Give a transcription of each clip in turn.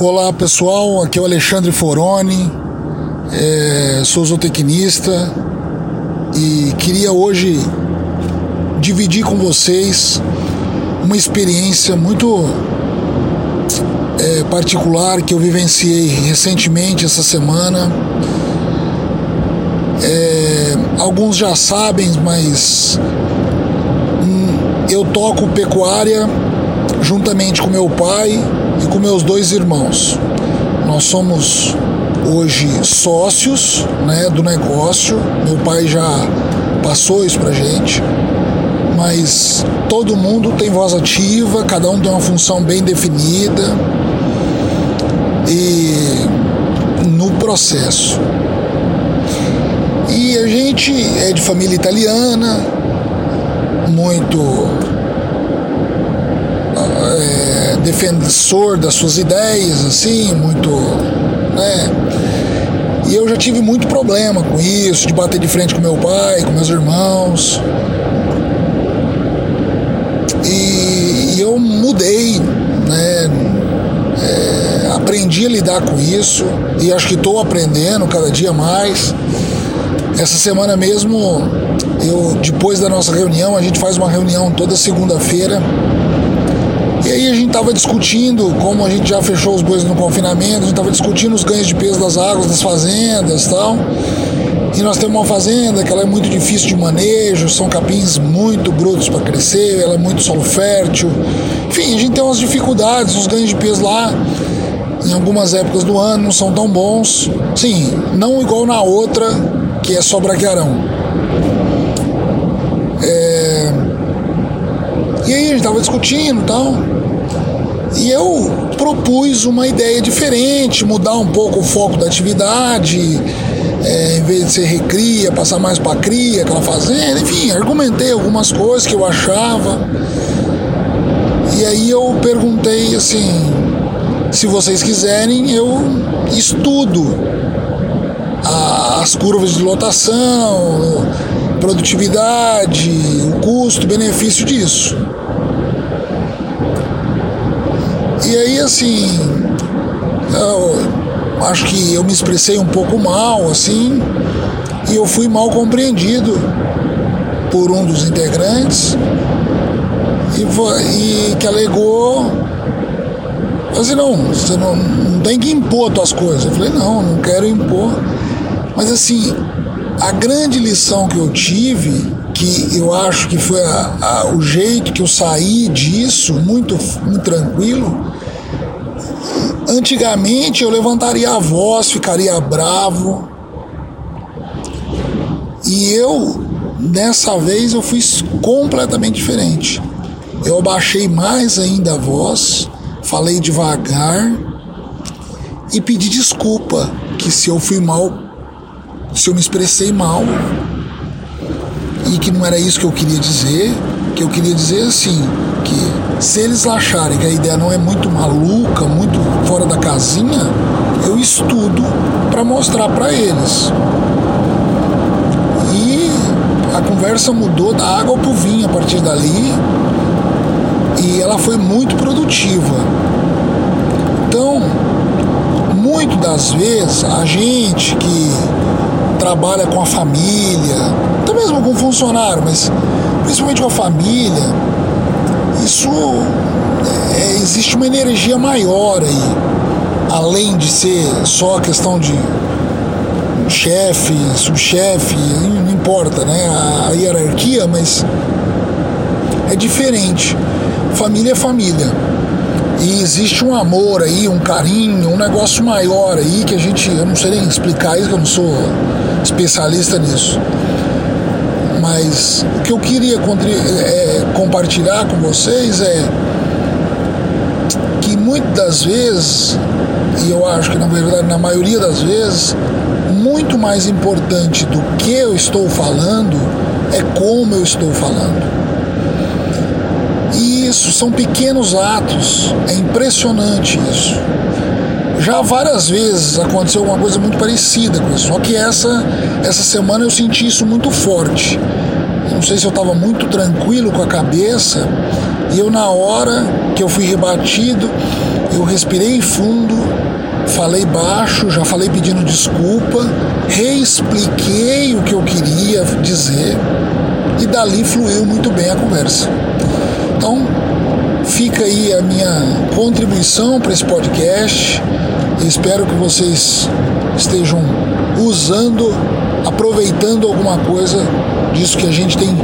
Olá pessoal, aqui é o Alexandre Foroni, é, sou zootecnista e queria hoje dividir com vocês uma experiência muito é, particular que eu vivenciei recentemente essa semana. É, alguns já sabem, mas hum, eu toco pecuária juntamente com meu pai e com meus dois irmãos. Nós somos hoje sócios né, do negócio. Meu pai já passou isso pra gente. Mas todo mundo tem voz ativa, cada um tem uma função bem definida. E no processo. E a gente é de família italiana, muito defensor das suas ideias, assim, muito. Né? E eu já tive muito problema com isso, de bater de frente com meu pai, com meus irmãos. E, e eu mudei, né? É, aprendi a lidar com isso e acho que estou aprendendo cada dia mais. Essa semana mesmo, eu depois da nossa reunião, a gente faz uma reunião toda segunda-feira e aí a gente estava discutindo, como a gente já fechou os bois no confinamento, a gente estava discutindo os ganhos de peso das águas das fazendas e tal. E nós temos uma fazenda que ela é muito difícil de manejo, são capins muito brutos para crescer, ela é muito solo fértil. Enfim, a gente tem umas dificuldades, os ganhos de peso lá em algumas épocas do ano não são tão bons. Sim, não igual na outra, que é só braquearão. É... E aí a gente estava discutindo e tal. E eu propus uma ideia diferente, mudar um pouco o foco da atividade, é, em vez de ser recria, passar mais para cria, aquela fazenda, enfim, argumentei algumas coisas que eu achava. E aí eu perguntei assim, se vocês quiserem, eu estudo a, as curvas de lotação, produtividade, o custo, benefício disso. E aí, assim, eu acho que eu me expressei um pouco mal, assim, e eu fui mal compreendido por um dos integrantes e, e que alegou assim, não, você não, não tem que impor tuas coisas. Eu falei, não, não quero impor. Mas assim, a grande lição que eu tive, que eu acho que foi a, a, o jeito que eu saí disso, muito, muito tranquilo, Antigamente eu levantaria a voz, ficaria bravo. E eu, dessa vez, eu fui completamente diferente. Eu abaixei mais ainda a voz, falei devagar e pedi desculpa que se eu fui mal, se eu me expressei mal e que não era isso que eu queria dizer, que eu queria dizer assim, que se eles acharem que a ideia não é muito maluca, muito fora da casinha, eu estudo para mostrar para eles. E a conversa mudou da água pro vinho a partir dali e ela foi muito produtiva. Então, muito das vezes a gente que trabalha com a família, até mesmo com funcionário, mas principalmente com a família, isso é, existe uma energia maior aí, além de ser só a questão de chefe, subchefe, não importa, né? A, hierarquia, mas é diferente. Família é família. E existe um amor aí, um carinho, um negócio maior aí que a gente, eu não sei nem explicar isso, que eu não sou especialista nisso. Mas o que eu queria é, compartilhar com vocês é que muitas das vezes, e eu acho que na verdade na maioria das vezes, muito mais importante do que eu estou falando é como eu estou falando. E isso são pequenos atos, é impressionante isso. Já várias vezes aconteceu uma coisa muito parecida com isso, só que essa, essa semana eu senti isso muito forte. não sei se eu estava muito tranquilo com a cabeça e eu, na hora que eu fui rebatido, eu respirei fundo, falei baixo, já falei pedindo desculpa, reexpliquei o que eu queria dizer e dali fluiu muito bem a conversa. Então, fica aí a minha contribuição para esse podcast. Espero que vocês estejam usando, aproveitando alguma coisa disso que a gente tem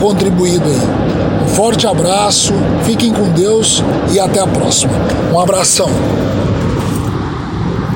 contribuído aí. Um forte abraço, fiquem com Deus e até a próxima. Um abração.